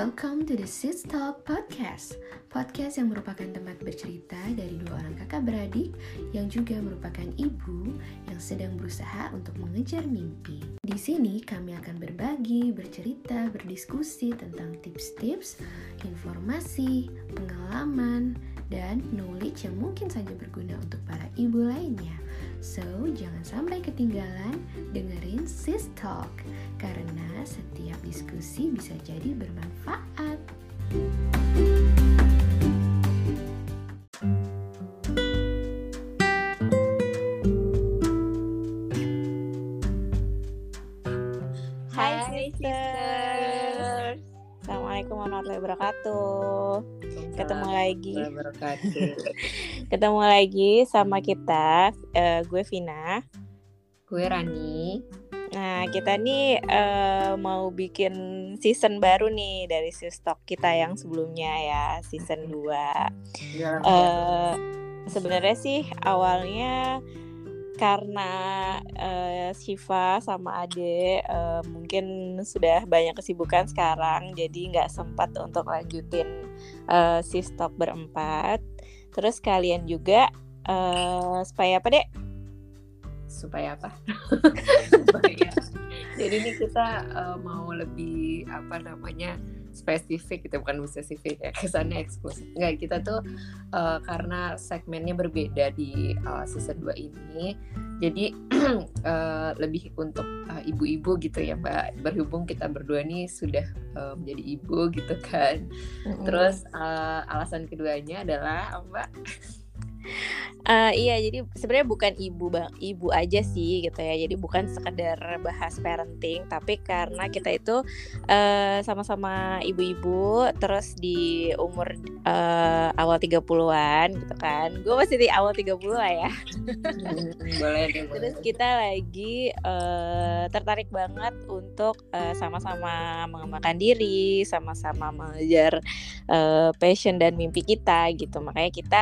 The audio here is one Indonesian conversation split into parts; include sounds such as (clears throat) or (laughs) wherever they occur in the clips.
Welcome to the Sis Talk Podcast. Podcast yang merupakan tempat bercerita dari dua orang kakak beradik Yang juga merupakan ibu yang sedang berusaha untuk mengejar mimpi. Di sini kami akan berbagi, bercerita, berdiskusi tentang tips-tips, informasi, pengalaman, dan knowledge yang mungkin saja berguna untuk para ibu lainnya So, jangan sampai ketinggalan dengerin Sis Talk karena setiap diskusi bisa jadi bermanfaat. Hai lagi. Ketemu lagi sama kita. eh, gue Vina. Gue Rani. Nah kita nih eh, mau bikin season baru nih dari Sistok kita yang sebelumnya ya season 2 eh sebenarnya sih awalnya karena eh, Shiva sama Ade eh, mungkin sudah banyak kesibukan sekarang jadi nggak sempat untuk lanjutin eh, si stok berempat terus kalian juga eh, supaya apa dek supaya apa? (laughs) supaya. Jadi ini kita eh, mau lebih apa namanya spesifik gitu bukan spesifik ya kesannya eksklusif. Enggak kita tuh eh, karena segmennya berbeda di eh, season 2 ini. Jadi (clears throat) eh, lebih untuk ibu-ibu gitu ya Mbak. Berhubung kita berdua nih sudah eh, menjadi ibu gitu kan. Terus eh, alasan keduanya adalah Mbak Eh, iya, jadi sebenarnya bukan ibu bang, ibu aja sih gitu ya. Jadi bukan sekedar bahas parenting, tapi karena kita itu eh, sama-sama ibu-ibu, terus di umur eh, awal 30-an gitu kan. Gue masih di awal 30 lah ya. Hmm, boleh. Terus kita lagi eh, tertarik banget untuk eh, sama-sama mengembangkan diri, sama-sama mengejar eh, passion dan mimpi kita gitu. Makanya kita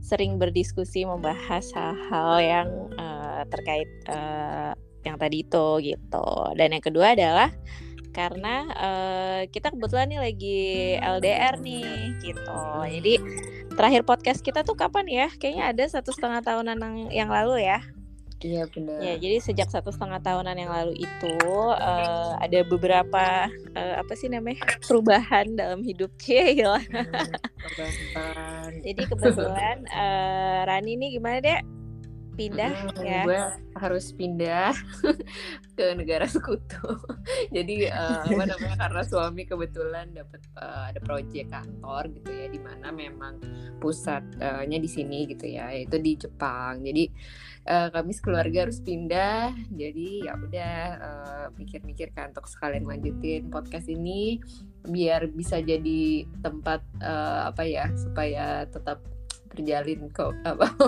sering berdiskusi membahas hal-hal yang eh, terkait eh, yang tadi itu gitu. Dan yang kedua adalah karena eh, kita kebetulan nih lagi LDR nih gitu. Jadi terakhir podcast kita tuh kapan ya? Kayaknya ada satu setengah tahunan yang, yang lalu ya. Iya benar. Ya, jadi sejak satu setengah tahunan yang lalu itu eh, ada beberapa eh, apa sih namanya perubahan dalam hidup (laughs) Cila. Perbankan. Jadi kebetulan eh, Rani nih gimana deh? Pindah Hmm, ya? Gue harus pindah (laughs) ke negara sekutu. (laughs) Jadi eh, apa namanya karena suami kebetulan dapat eh, ada proyek kantor gitu ya di mana memang pusatnya di sini gitu ya, yaitu di Jepang. Jadi eh, kami sekeluarga harus pindah. Jadi ya udah eh, mikir-mikir kan untuk sekalian lanjutin podcast ini biar bisa jadi tempat eh, apa ya supaya tetap terjalin kok apa (laughs)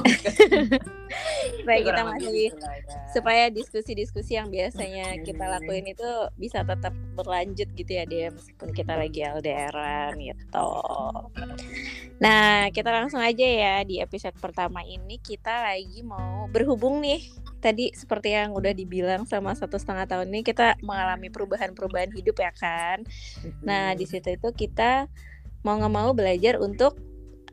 Supaya kita Kurang lebih masih gitu ya. supaya diskusi-diskusi yang biasanya Hmm. kita lakuin itu bisa tetap berlanjut gitu ya dia meskipun kita lagi LDRan gitu. Nah, kita langsung aja ya di episode pertama ini kita lagi mau berhubung nih. Tadi seperti yang udah dibilang sama satu setengah tahun ini kita mengalami perubahan-perubahan hidup ya kan. Nah, di situ itu kita mau nggak mau belajar untuk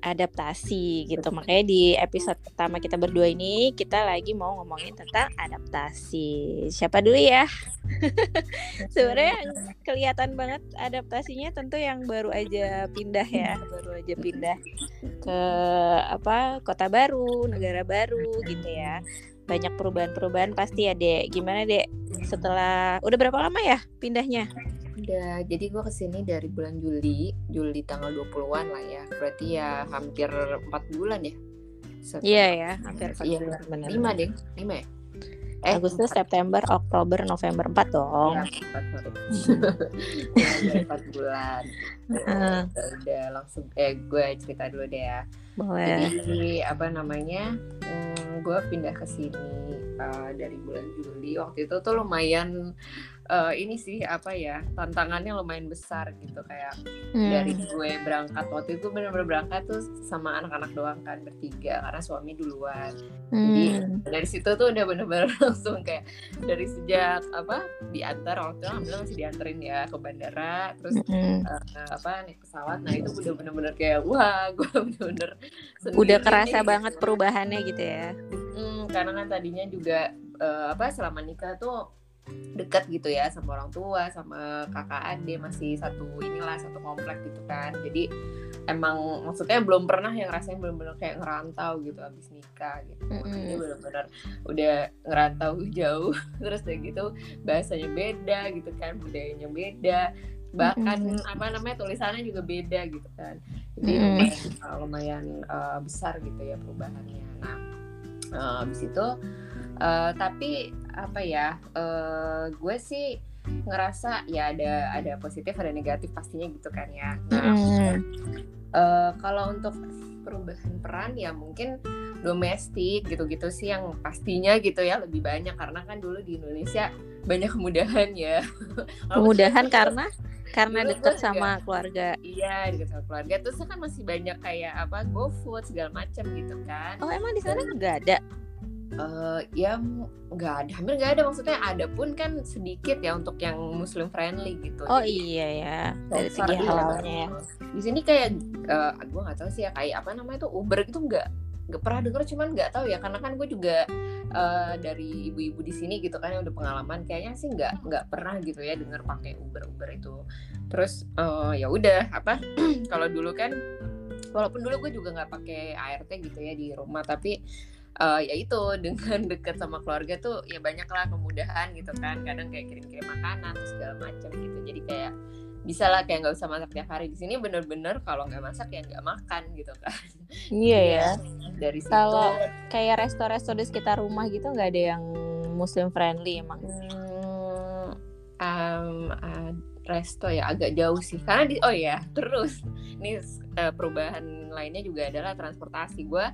adaptasi gitu. Makanya di episode pertama kita berdua ini kita lagi mau ngomongin tentang adaptasi. Siapa dulu ya? (laughs) Sebenarnya yang kelihatan banget adaptasinya tentu yang baru aja pindah ya, baru aja pindah ke apa kota baru, negara baru gitu ya. Banyak perubahan-perubahan pasti ya, Dek. Gimana, Dek? Setelah udah berapa lama ya pindahnya? Udah, jadi gue ke sini dari bulan Juli, Juli tanggal 20-an lah ya. Berarti ya hampir 4 bulan ya. Iya ya, hampir empat Iya, bulan, benar. 5 deh, 5 ya? Eh, Agustus, September, Oktober, November 4 dong. Ya, 4, sorry. Ya, udah 4 bulan. Heeh. Ya, udah langsung, eh gue cerita dulu deh ya. Boleh. Jadi apa namanya, hmm, gue pindah ke sini uh, dari bulan Juli waktu itu tuh lumayan uh, ini sih apa ya tantangannya lumayan besar gitu kayak hmm. dari gue berangkat waktu itu benar-benar berangkat tuh sama anak-anak doang kan bertiga karena suami duluan hmm. jadi dari situ tuh udah benar-benar (laughs) langsung kayak dari sejak apa diantar waktu itu alhamdulillah masih dianterin ya ke bandara terus hmm. uh, apa naik pesawat nah itu udah benar-benar kayak wah (laughs) gue benar-benar udah kerasa banget perubahannya gitu ya hmm, karena kan tadinya juga uh, apa selama nikah tuh dekat gitu ya sama orang tua sama kakak adik masih satu inilah satu komplek gitu kan jadi emang maksudnya belum pernah yang rasanya benar-benar kayak ngerantau gitu abis nikah gitu mm-hmm. benar-benar udah ngerantau (laughs) jauh terus kayak gitu bahasanya beda gitu kan budayanya beda bahkan mm-hmm. apa namanya tulisannya juga beda gitu kan jadi mm-hmm. lumayan, uh, lumayan uh, besar gitu ya perubahannya nah uh, abis itu uh, tapi apa ya uh, gue sih ngerasa ya ada ada positif ada negatif pastinya gitu kan ya. Nah mm. uh, kalau untuk perubahan peran ya mungkin domestik gitu-gitu sih yang pastinya gitu ya lebih banyak. Karena kan dulu di Indonesia banyak kemudahan ya. (laughs) Kemudahan karena karena deket sama keluarga. Iya deket sama keluarga. Terus kan masih banyak kayak apa GoFood segala macam gitu kan. Oh emang di sana nggak ada uh, ya nggak ada hampir nggak ada. Maksudnya ada pun kan sedikit ya untuk yang muslim friendly gitu. Oh Jadi, iya ya dari segi halalnya ya. Di sini kayak uh, eh, gue nggak tahu sih ya kayak apa namanya tuh Uber itu nggak nggak pernah denger cuman nggak tahu ya. Karena kan gue juga uh, dari ibu-ibu di sini gitu kan yang udah pengalaman kayaknya sih nggak nggak pernah gitu ya denger pakai Uber Uber itu. Terus uh, ya udah apa (clears throat) kalau dulu kan walaupun dulu gue juga nggak pakai ART gitu ya di rumah tapi uh, ya itu (laughs) dengan dekat sama keluarga tuh ya banyak lah kemudahan gitu kan. Kadang kayak kirim-kirim makanan segala macam gitu. Jadi kayak bisa lah kayak nggak usah masak tiap hari. Di sini bener-bener kalau nggak masak ya nggak makan gitu kan. (laughs) Iya ya. dari situ. Kalau kayak resto-resto di sekitar rumah gitu nggak ada yang muslim friendly emang? Hmm, um, uh, resto ya agak jauh sih. Karena di oh ya terus. Ini uh, perubahan lainnya juga adalah transportasi. Gue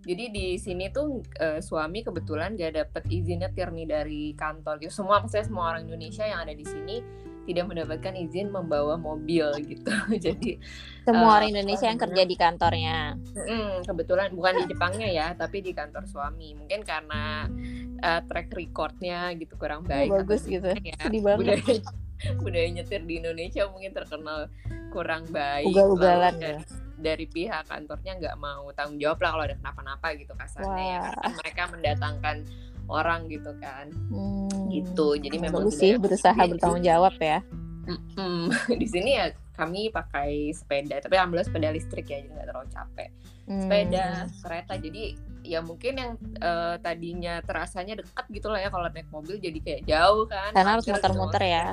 jadi di sini tuh uh, suami kebetulan gak dapet izin nyetir nih dari kantor gitu. Semua saya semua orang Indonesia yang ada di sini tidak mendapatkan izin membawa mobil gitu. (laughs) Jadi semua uh, orang Indonesia yang kerja di kantornya. Mm, kebetulan bukan di Jepangnya ya, tapi di kantor suami. Mungkin karena uh, track recordnya gitu kurang baik. Oh, bagus gitu. Ya. Sedih banget. Budaya, (laughs) budaya nyetir di Indonesia mungkin terkenal kurang baik. Ugal-ugalan ya dari pihak kantornya nggak mau tanggung jawab lah kalau ada kenapa-napa gitu kasarnya ya. Kan mereka mendatangkan orang gitu kan. Hmm. gitu. Jadi memang Bagus sih berusaha bertanggung jawab ya. Mm (laughs) di sini ya kami pakai sepeda tapi alhamdulillah sepeda listrik ya jadi nggak terlalu capek. Hmm. sepeda kereta jadi ya mungkin yang uh, tadinya terasanya dekat gitu lah ya kalau naik mobil jadi kayak jauh kan karena harus muter-muter ya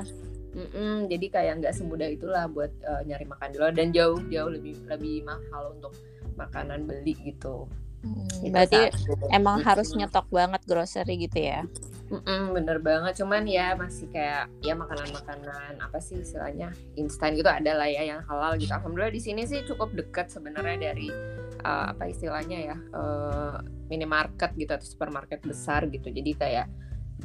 Mm-mm, jadi kayak nggak semudah itulah buat uh, nyari makan di luar dan jauh jauh lebih lebih mahal untuk makanan beli gitu. Hmm, berarti satu. emang mm-hmm. harus nyetok banget grocery gitu ya? Mm-mm, bener banget, cuman ya masih kayak ya makanan-makanan apa sih istilahnya instan gitu ada lah ya yang halal gitu. Alhamdulillah di sini sih cukup dekat sebenarnya dari uh, apa istilahnya ya uh, minimarket gitu atau supermarket besar gitu. Jadi kayak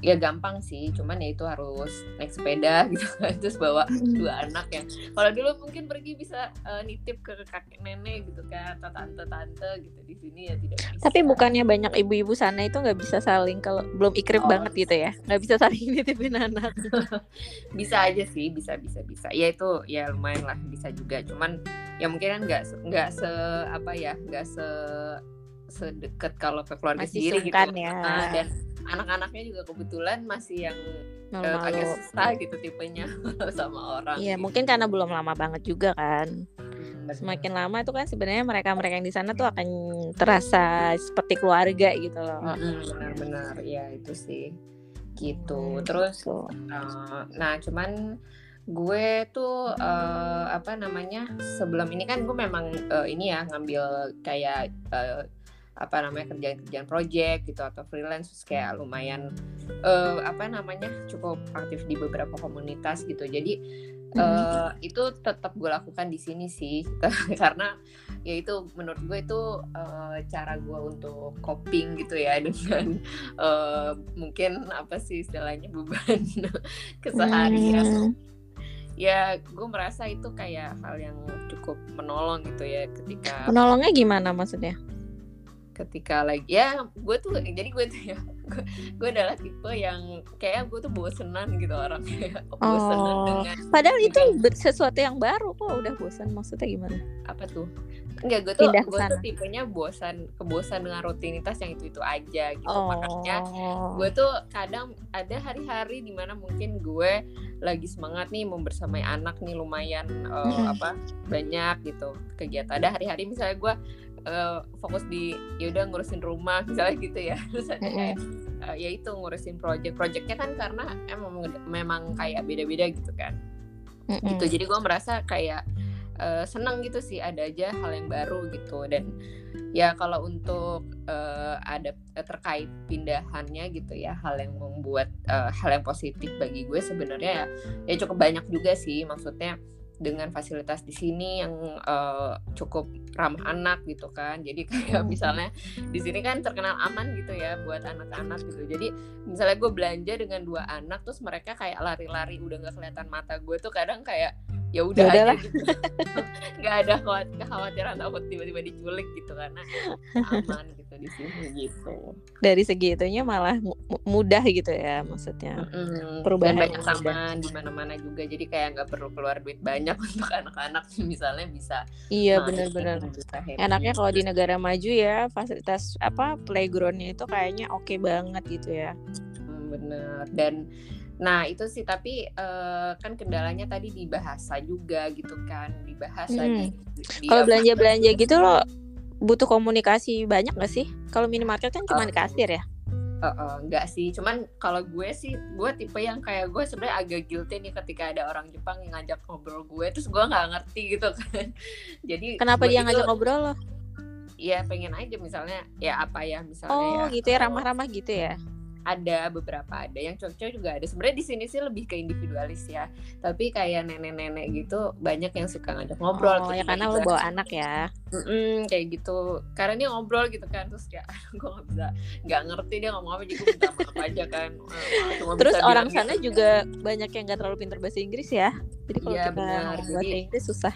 ya gampang sih cuman ya itu harus naik sepeda (laughs) gitu kan terus bawa dua anak ya. Kalau dulu mungkin pergi bisa uh, nitip ke kakek nenek gitu kan atau tante tante gitu di sini ya tidak bisa. Tapi bukannya banyak ibu-ibu sana itu nggak bisa saling kalau belum ikrip oh, banget gitu ya? Nggak bisa saling (laughs) nitipin anak. (laughs) Bisa aja sih bisa bisa bisa. Ya itu ya lumayan lah bisa juga. Cuman ya mungkin kan nggak nggak se apa ya nggak se sedekat kalau ke keluarga Masih sendiri gitu. ya. nah, dan anak-anaknya juga kebetulan masih yang uh, agak susah gitu tipenya (laughs) sama orang. Iya, gitu. mungkin karena belum lama banget juga kan. Hmm, Semakin lama itu kan sebenarnya mereka-mereka yang di sana tuh akan terasa seperti keluarga gitu loh. Benar-benar, ya itu sih. Gitu. Hmm, Terus, gitu. Uh, nah cuman gue tuh uh, apa namanya sebelum ini kan gue memang uh, ini ya ngambil kayak uh, apa namanya kerjaan-kerjaan project gitu atau freelance kayak lumayan uh, apa namanya cukup aktif di beberapa komunitas gitu. Jadi uh, itu tetap gue lakukan di sini sih (laughs) karena ya itu menurut gue itu uh, cara gue untuk coping gitu ya (laughs) dengan uh, mungkin apa sih istilahnya beban (laughs) keseharian. Hmm. ya gue merasa itu kayak hal yang cukup menolong gitu ya ketika menolongnya gimana maksudnya ketika lagi ya gue tuh jadi gue tuh ya (laughs) gue, adalah tipe yang kayak gue tuh bosenan gitu orang kayak (laughs) bosenan oh. dengan padahal itu sesuatu yang baru kok udah bosan maksudnya gimana? Apa tuh? Enggak, gue tuh gue tuh tipenya bosan kebosan dengan rutinitas yang itu itu aja gitu. Oh. makanya gue tuh kadang ada hari-hari di mana mungkin gue lagi semangat nih membersamai anak nih lumayan uh, apa banyak gitu kegiatan. Ada hari-hari misalnya gue uh, fokus di ya udah ngurusin rumah misalnya gitu ya. (laughs) Terus ada kayak uh, ya itu ngurusin project. Projectnya kan karena emang memang kayak beda-beda gitu kan. Mm -hmm. gitu. Jadi gue merasa kayak uh, senang gitu sih ada aja hal yang baru gitu. Dan ya kalau untuk uh, ada terkait pindahannya gitu ya hal yang membuat uh, hal yang positif bagi gue sebenarnya ya, ya cukup banyak juga sih. Maksudnya dengan fasilitas di sini yang uh, cukup ramah anak gitu kan. Jadi kayak hmm. misalnya di sini kan terkenal aman gitu ya buat anak-anak gitu. Jadi misalnya gue belanja dengan dua anak terus mereka kayak lari-lari udah nggak kelihatan mata gue tuh kadang kayak ya udah aja gitu. (laughs) Nggak ada kekhawatiran takut tiba-tiba diculik gitu karena (laughs) aman gitu di sini gitu. Dari segi itunya malah mudah gitu ya maksudnya. Mm-hmm. perubahan banyak sama di mana-mana juga jadi kayak nggak perlu keluar duit banyak (laughs) untuk anak-anak misalnya bisa iya benar-benar. enaknya kalau di negara maju ya fasilitas apa playgroundnya itu kayaknya oke okay banget gitu ya. Bener dan Nah itu sih tapi uh, kan kendalanya tadi di bahasa juga gitu kan di bahasa hmm. di, Kalau belanja belanja gitu lo butuh komunikasi banyak gak sih? Kalau minimarket kan cuma uh, kasir ya? Uh, uh, enggak sih, cuman kalau gue sih gue tipe yang kayak gue sebenarnya agak guilty nih ketika ada orang Jepang yang ngajak ngobrol gue, terus gue nggak ngerti gitu kan. (laughs) Jadi kenapa dia ngajak ngobrol lo? Ya pengen aja misalnya ya apa ya misalnya. Oh ya, gitu ya ramah-ramah gitu ya? Ada beberapa ada yang cowok-cowok juga ada. Sebenarnya di sini sih lebih ke individualis ya. Tapi kayak nenek-nenek gitu banyak yang suka ngajak ngobrol oh ya karena lo bawa anak ya. Mm-mm, kayak gitu. Karena dia ngobrol gitu kan terus kayak gue nggak bisa nggak ngerti dia ngomong apa jadi gue minta maaf aja kan. (laughs) Cuma terus orang gitu. sana juga banyak yang nggak terlalu pintar bahasa Inggris ya. Jadi kalau ya, kita benar. bahasa Inggris susah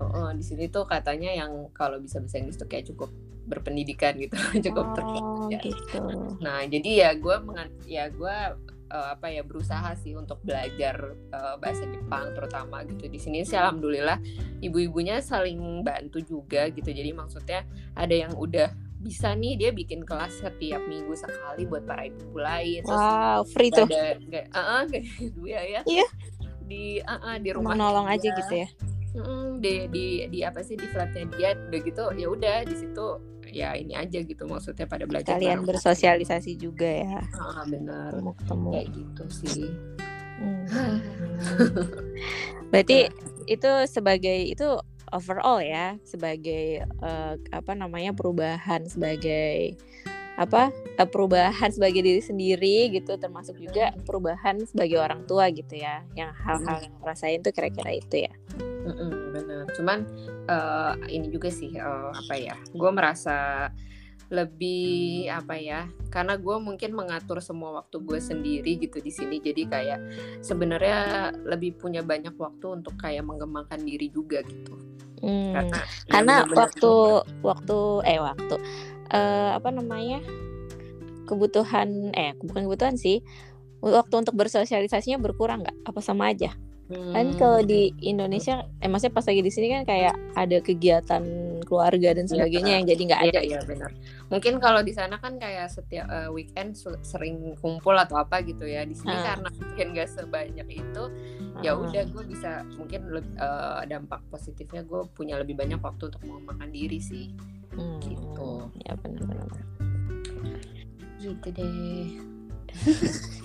Oh, di sini tuh katanya yang kalau bisa bahasa Inggris tuh kayak cukup berpendidikan gitu, (laughs) cukup oh, terkenal. Gitu. Nah, jadi ya gue ya gue uh, apa ya berusaha sih untuk belajar uh, bahasa Jepang terutama gitu. Di sini sih alhamdulillah ibu-ibunya saling bantu juga gitu. Jadi maksudnya ada yang udah bisa nih dia bikin kelas setiap minggu sekali buat para ibu lain. Terus wow free tuh. ada kayak uh, uh, ya ya. Iya. Di uh, uh, di rumah nolong aja gitu ya mm, di di di apa sih di flatnya dia udah gitu ya udah di situ ya ini aja gitu maksudnya pada belajar kalian bersosialisasi juga ya. Ah, benar ketemu ketemu. Kayak gitu sih. Hmm. (laughs) berarti ya. itu sebagai itu overall ya sebagai uh, apa namanya perubahan sebagai apa eh, perubahan sebagai diri sendiri gitu termasuk juga perubahan sebagai orang tua gitu ya yang hal-hal yang rasain tuh kira-kira itu ya. Mm-mm, bener. Cuman uh, ini juga sih uh, apa ya gue merasa lebih apa ya karena gue mungkin mengatur semua waktu gue sendiri gitu di sini. Jadi kayak sebenarnya lebih punya banyak waktu untuk kayak mengembangkan diri juga gitu. Hmm, karena karena waktu waktu eh waktu uh, apa namanya kebutuhan eh bukan kebutuhan sih waktu untuk bersosialisasinya berkurang nggak apa sama aja Hmm. Kan kalau di Indonesia, eh maksudnya pas lagi di sini kan kayak ada kegiatan keluarga dan iya, sebagainya ya, yang jadi nggak ada. Iya, iya benar. Mungkin kalau di sana kan kayak setiap uh, weekend sering kumpul atau apa gitu ya. Di sini hmm. karena mungkin gak sebanyak itu, hmm. ya udah gue bisa mungkin uh, dampak positifnya gue punya lebih banyak waktu untuk mengembangkan diri sih. Hmm. Gitu. Ya benar-benar. Gitu deh. (laughs)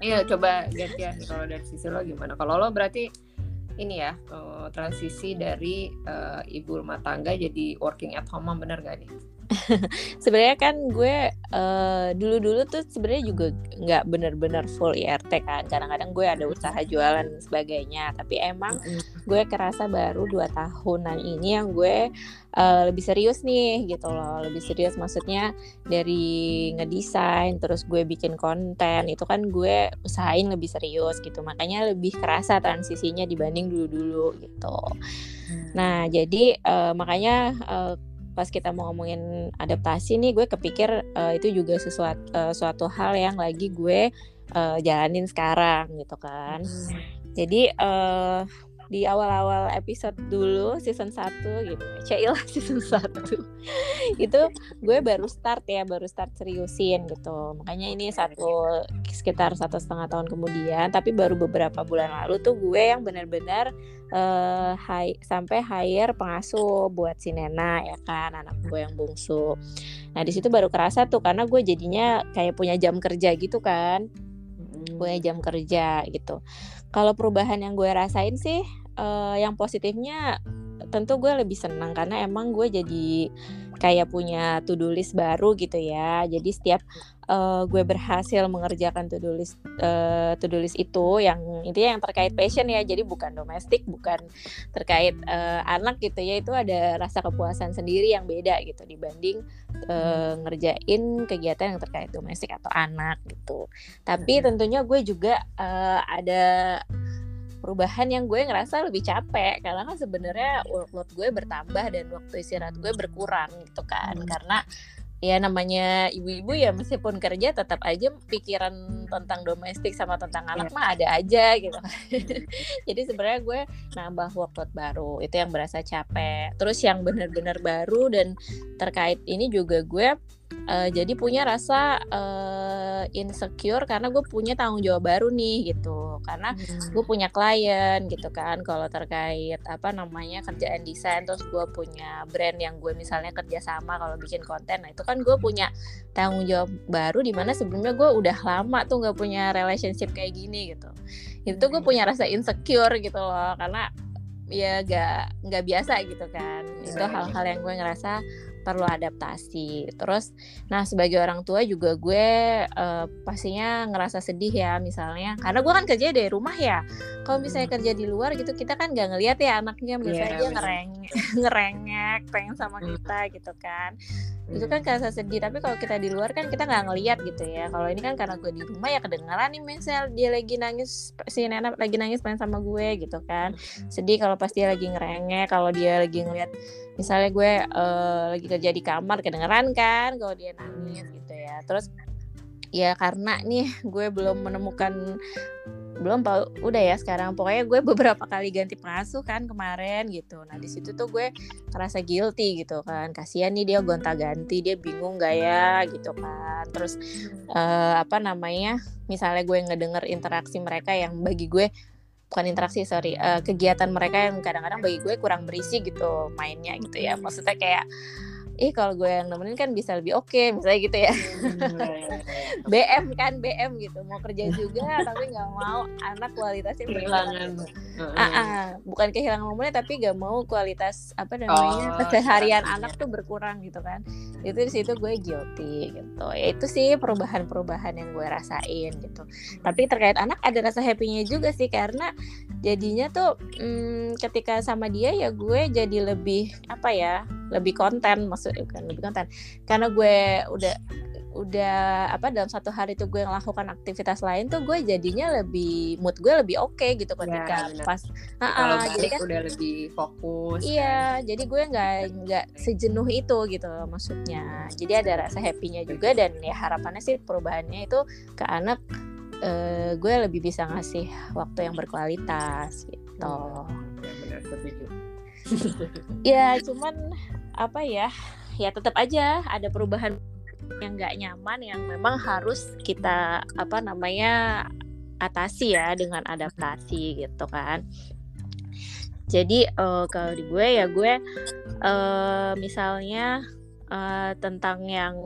Iya coba gantian kalau dari sisi lo gimana? Kalau lo berarti ini ya uh, transisi dari uh, ibu rumah tangga jadi working at home bener gak nih? (laughs) sebenarnya kan gue uh, dulu-dulu tuh sebenarnya juga nggak bener-bener full IRT kan. Kadang-kadang gue ada usaha jualan dan sebagainya. Tapi emang gue kerasa baru dua tahunan ini yang gue uh, lebih serius nih gitu loh. Lebih serius maksudnya dari ngedesain terus gue bikin konten. Itu kan gue usahain lebih serius gitu. Makanya lebih kerasa transisinya dibanding dulu-dulu gitu. Hmm. nah jadi uh, makanya uh, pas kita mau ngomongin adaptasi nih gue kepikir uh, itu juga sesuatu uh, suatu hal yang lagi gue uh, jalanin sekarang gitu kan. Hmm. Jadi uh, di awal-awal episode dulu season 1 gitu Cailah (laughs) season 1 itu gue baru start ya baru start seriusin gitu makanya ini satu sekitar satu setengah tahun kemudian tapi baru beberapa bulan lalu tuh gue yang benar-benar uh, hai, sampai hire pengasuh buat si Nena ya kan anak gue yang bungsu. Nah di situ baru kerasa tuh karena gue jadinya kayak punya jam kerja gitu kan. Punya jam kerja gitu. Kalau perubahan yang gue rasain sih uh, yang positifnya tentu gue lebih senang karena emang gue jadi kayak punya to-do list baru gitu ya. Jadi setiap uh, gue berhasil mengerjakan to-do list uh, to-do list itu yang intinya yang terkait passion ya. Jadi bukan domestik, bukan terkait uh, anak gitu ya. Itu ada rasa kepuasan sendiri yang beda gitu dibanding uh, ngerjain kegiatan yang terkait domestik atau anak gitu. Tapi tentunya gue juga uh, ada perubahan yang gue ngerasa lebih capek karena kan sebenarnya workload gue bertambah dan waktu istirahat gue berkurang gitu kan hmm. karena ya namanya ibu-ibu ya meskipun kerja tetap aja pikiran tentang domestik sama tentang anak yeah. mah ada aja gitu. (laughs) Jadi sebenarnya gue nambah workload baru itu yang berasa capek. Terus yang benar-benar baru dan terkait ini juga gue uh, jadi punya rasa uh, insecure karena gue punya tanggung jawab baru nih gitu. Karena hmm. gue punya klien gitu kan. Kalau terkait apa namanya kerjaan desain terus gue punya brand yang gue misalnya kerja sama kalau bikin konten nah itu kan gue punya tanggung jawab baru di mana sebelumnya gue udah lama tuh nggak punya relationship kayak gini gitu. Itu gue hmm. punya rasa insecure gitu loh. Karena ya gak nggak biasa gitu kan. Itu hal-hal yang gue ngerasa perlu adaptasi. Terus, nah sebagai orang tua juga gue uh, pastinya ngerasa sedih ya misalnya, karena gue kan kerja dari rumah ya. Kalau misalnya kerja di luar gitu, kita kan gak ngeliat ya anaknya misalnya yeah, dia ngereng ngerengek, pengen sama hmm. kita gitu kan. Itu kan kerasa sedih. Tapi kalau kita di luar kan kita nggak ngeliat gitu ya. Kalau ini kan karena gue di rumah ya kedengeran nih misal dia lagi nangis, si Nena lagi nangis pengen sama gue gitu kan. Sedih kalau pas dia lagi ngerengek, kalau dia lagi ngeliat misalnya gue uh, lagi kerja di kamar kedengeran kan kalau dia nangis gitu ya terus ya karena nih gue belum menemukan belum udah ya sekarang. Pokoknya gue (laughs) beberapa kali ganti pengasuh kan kemarin gitu. Nah di situ tuh gue ngerasa guilty gitu kan. Kasihan nih dia gonta ganti dia bingung gak ya gitu kan. Terus uh, apa namanya misalnya gue ngedenger interaksi mereka yang bagi gue bukan interaksi sorry uh, kegiatan mereka yang kadang-kadang bagi gue kurang berisi gitu mainnya gitu ya. Maksudnya kayak ih kalau gue yang nemenin kan bisa lebih oke okay, misalnya gitu ya. BM kan BM gitu. Mau kerja juga tapi nggak mau anak kualitasnya kehilangan. uh, uh, bukan kehilangan momennya tapi nggak mau kualitas apa namanya oh, keseharian. anak tuh berkurang gitu kan. Itu di situ gue guilty gitu. Ya itu sih perubahan-perubahan yang gue rasain gitu. Tapi terkait anak ada rasa happynya juga sih karena jadinya tuh hmm, ketika sama dia ya gue jadi lebih apa ya lebih konten maksudnya kan lebih konten karena gue udah udah apa dalam satu hari itu gue melakukan aktivitas lain tuh gue jadinya lebih mood gue lebih oke okay gitu ketika ya, pas kalau uh, jadi kan udah lebih fokus iya kan. jadi gue nggak nggak sejenuh itu gitu maksudnya jadi ada rasa happynya juga dan ya harapannya sih perubahannya itu ke anak uh, gue lebih bisa ngasih waktu yang berkualitas gitu. Ya, ya cuman apa ya? Ya tetap aja ada perubahan yang nggak nyaman yang memang harus kita apa namanya atasi ya dengan adaptasi gitu kan. Jadi uh, kalau di gue ya gue uh, misalnya uh, tentang yang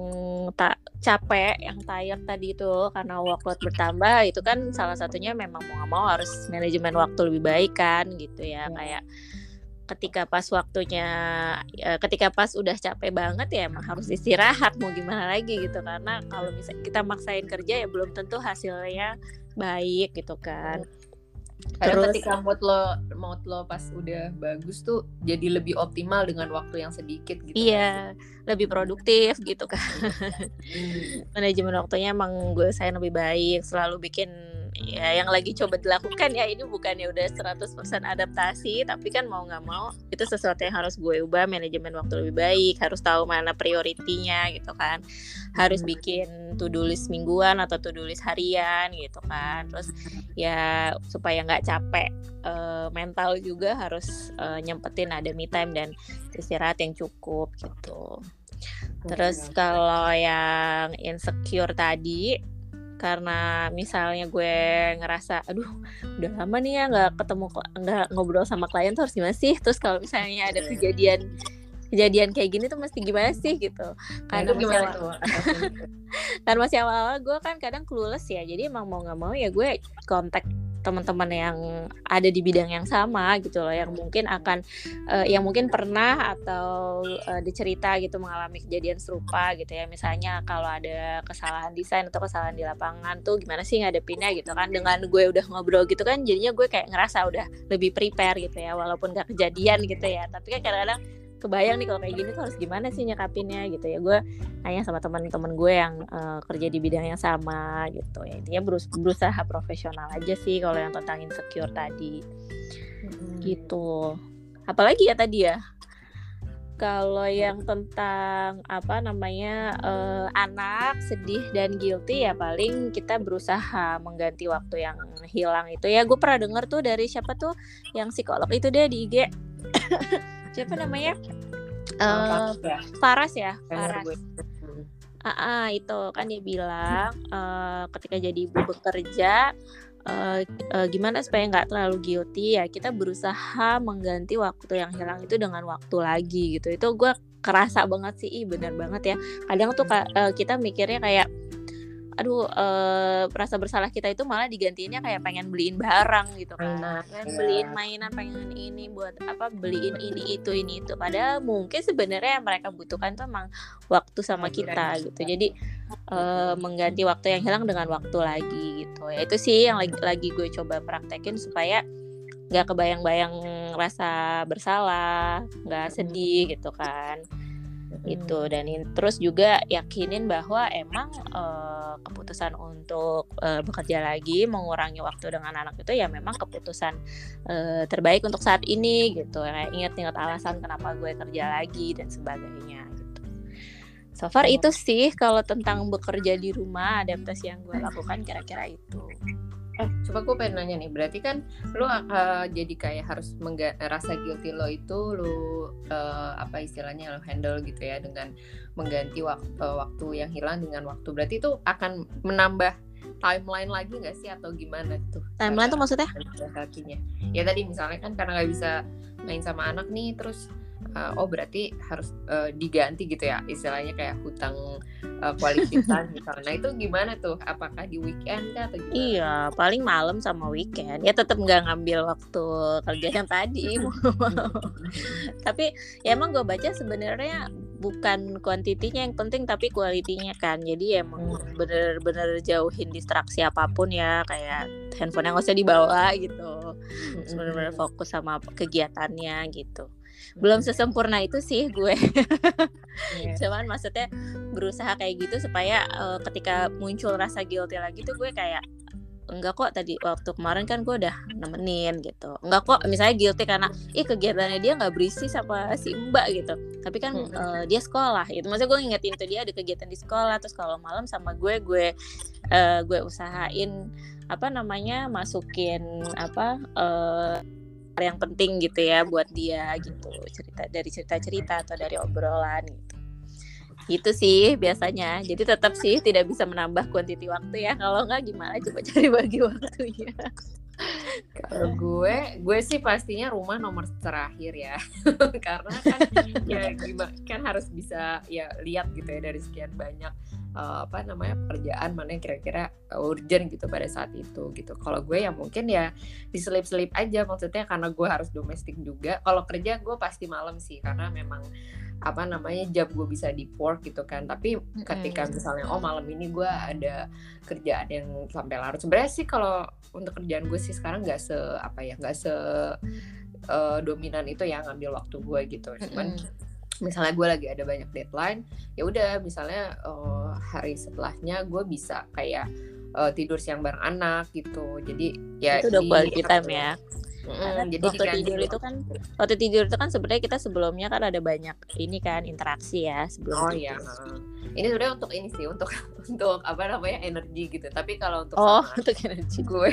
tak capek yang tired tadi itu karena workload bertambah itu kan salah satunya memang mau nggak mau harus manajemen waktu lebih baik kan gitu ya. Iya. kayak ketika pas waktunya ya, ketika pas udah capek banget ya emang harus istirahat mau gimana lagi gitu. Karena kalau misalnya kita maksain kerja ya belum tentu hasilnya baik gitu kan Karena Terus- ketika mood lo mood lo pas udah bagus tuh jadi lebih optimal dengan waktu yang sedikit gitu. iya lebih produktif gitu kan Hmm. (laughs) manajemen waktunya emang gue saya lebih baik selalu bikin ya yang lagi coba dilakukan ya ini bukannya udah 100% adaptasi tapi kan mau nggak mau itu sesuatu yang harus gue ubah manajemen waktu lebih baik harus tahu mana prioritinya gitu kan. Harus bikin to do list mingguan atau to do list harian gitu kan. Terus ya supaya nggak capek eh, mental juga harus eh, nyempetin ada me time dan istirahat yang cukup gitu. Terus kalau yang insecure tadi karena misalnya gue ngerasa aduh udah lama nih ya nggak ketemu nggak ngobrol sama klien tuh harus gimana sih? Terus kalau misalnya ada kejadian kejadian kayak gini tuh mesti gimana sih gitu. Nah, karena masih gimana tuh? (laughs) kan masih awal-awal gue kan kadang clueless ya. Jadi emang mau nggak mau ya gue kontak teman-teman yang ada di bidang yang sama gitu loh yang mungkin akan eh, yang mungkin pernah atau eh, dicerita gitu mengalami kejadian serupa gitu ya. Misalnya kalau ada kesalahan desain atau kesalahan di lapangan tuh gimana sih ngadepinnya gitu kan? Dengan gue udah ngobrol gitu kan jadinya gue kayak ngerasa udah lebih prepare gitu ya walaupun gak kejadian gitu ya. Tapi kan kadang-kadang kebayang nih kalau kayak gini tuh harus gimana sih nyekapinnya gitu ya. Gue nanya sama teman-teman gue yang eh, kerja di bidang yang sama gitu ya. Intinya berus- berusaha profesional aja sih kalau yang tentang insecure tadi. Hmm. gitu. Apalagi ya tadi ya? Kalau yang tentang apa namanya eh, anak sedih dan guilty ya paling kita berusaha mengganti waktu yang hilang itu ya. Gue pernah denger tuh dari siapa tuh yang psikolog itu dia di IG siapa namanya Eh, ya? Faras ya Faras. Hmm. Ah, ah, itu kan dia bilang eh, ketika jadi ibu bekerja eh, eh, gimana supaya nggak terlalu guilty ya kita berusaha mengganti waktu yang hilang itu dengan waktu lagi gitu itu gue kerasa banget sih ih bener banget ya kadang tuh eh, kita mikirnya kayak aduh eh, rasa bersalah kita itu malah digantiinnya kayak pengen beliin barang gitu kan. Pengen iya. beliin mainan pengen ini buat apa beliin ini itu ini itu. Padahal mungkin sebenarnya yang mereka butuhkan tuh emang waktu sama kita gitu. Jadi eh, mengganti waktu yang hilang dengan waktu lagi gitu. Ya itu sih yang lagi lagi gue coba praktekin supaya nggak kebayang-bayang rasa bersalah nggak sedih gitu kan itu dan in- terus juga yakinin bahwa emang eh, keputusan untuk eh, bekerja lagi mengurangi waktu dengan anak itu ya memang keputusan eh, terbaik untuk saat ini gitu. Kayak ingat-ingat alasan kenapa gue kerja lagi dan sebagainya gitu. So far Oh. itu sih kalau tentang bekerja di rumah adaptasi yang gue lakukan kira-kira itu Eh, coba gue pengen nanya nih. Berarti kan lu uh, jadi kayak harus mengga- rasa guilty lo itu lu uh, apa istilahnya lo handle gitu ya dengan mengganti waktu waktu yang hilang dengan waktu. Berarti itu akan menambah timeline lagi nggak sih atau gimana tuh? timeline tuh maksudnya kakinya. Ya tadi misalnya kan karena nggak bisa main sama anak nih, terus uh, oh berarti harus uh, diganti gitu ya istilahnya kayak hutang uh, time (laughs) misalnya. Nah itu gimana tuh? Apakah di weekend kah atau gimana? Iya, paling malam sama weekend. Ya tetap nggak ngambil waktu kerja yang tadi. (laughs) tapi ya emang gue baca sebenarnya bukan kuantitinya yang penting tapi kualitinya kan. Jadi emang Hmm. bener-bener jauhin distraksi apa pun ya kayak handphone yang nggak usah dibawa gitu. Terus bener-bener fokus sama kegiatannya gitu. Belum sesempurna itu sih gue. Iya. Cuman maksudnya berusaha kayak gitu supaya eh, ketika muncul rasa guilty lagi tuh gue kayak enggak kok tadi waktu kemarin kan gue udah nemenin gitu enggak kok misalnya guilty karena ih kegiatannya dia nggak berisi sama si mbak gitu tapi kan Hmm. eh, dia sekolah gitu maksudnya gue ngingetin tuh dia ada kegiatan di sekolah terus kalau malam sama gue gue eh, gue usahain apa namanya masukin apa hal yang penting gitu ya buat dia gitu cerita dari cerita-cerita atau dari obrolan gitu. Gitu sih biasanya. Jadi tetap sih tidak bisa menambah kuantiti waktu ya. Kalau nggak gimana? Coba cari bagi waktunya Kalau gue, gue sih pastinya rumah nomor terakhir ya, (laughs) karena kan ya gimana kan harus bisa ya lihat gitu ya dari sekian banyak uh, apa namanya pekerjaan mana yang kira-kira urgent gitu pada saat itu gitu. Kalau gue ya mungkin ya diselip-selip aja maksudnya karena gue harus domestik juga. Kalau kerja gue pasti malam sih karena memang apa namanya jam gue bisa di work gitu kan. Tapi ketika misalnya oh malam ini gue ada kerjaan yang sampai larut. Sebenarnya sih kalau untuk kerjaan gue sih sekarang nggak se apa ya nggak se uh, dominan itu yang ngambil waktu gue gitu. Cuman misalnya gue lagi ada banyak deadline ya udah misalnya uh, hari setelahnya gue bisa kayak uh, tidur siang bareng anak gitu. Jadi ya itu udah quality time ya Mm, jadi waktu tidur itu kan waktu tidur itu kan sebenarnya kita sebelumnya kan ada banyak ini kan interaksi ya sebelum oh iya. ini sebenarnya untuk ini sih untuk (laughs) untuk apa namanya energi gitu. Tapi kalau untuk oh sama, (laughs) untuk energi. gue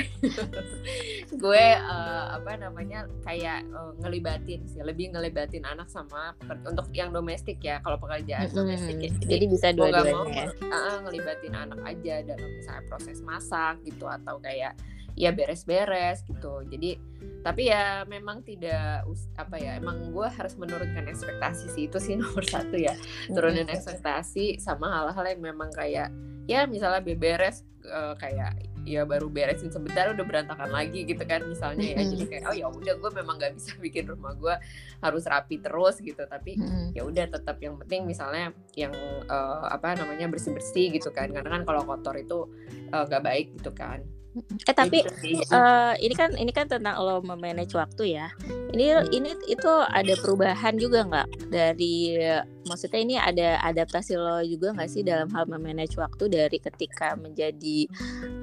(laughs) gue uh, apa namanya kayak uh, ngelibatin sih lebih ngelibatin anak sama untuk yang domestik ya. Kalau pekerjaan hmm, domestik ya. jadi, jadi bisa dua-duanya ya. uh, ngelibatin anak aja. Dalam misalnya proses masak gitu atau kayak ya beres-beres gitu. Jadi tapi ya memang tidak apa ya emang gue harus menurunkan ekspektasi sih itu sih (laughs) nomor satu ya. Turunin ekspektasi sama hal-hal yang memang kayak ya misalnya beberes uh, kayak ya baru beresin sebentar udah berantakan lagi gitu kan misalnya ya. Jadi kayak oh ya udah gue memang nggak bisa (laughs) bikin rumah gue harus rapi terus gitu. Tapi ya udah tetap yang penting misalnya yang uh, apa namanya bersih bersih gitu kan. Karena kan kalau kotor itu uh, baik gitu kan Eh tapi uh, ini kan ini kan tentang lo memanage waktu ya. Ini ini itu ada perubahan juga nggak dari maksudnya ini ada adaptasi lo juga nggak sih dalam hal memanage waktu dari ketika menjadi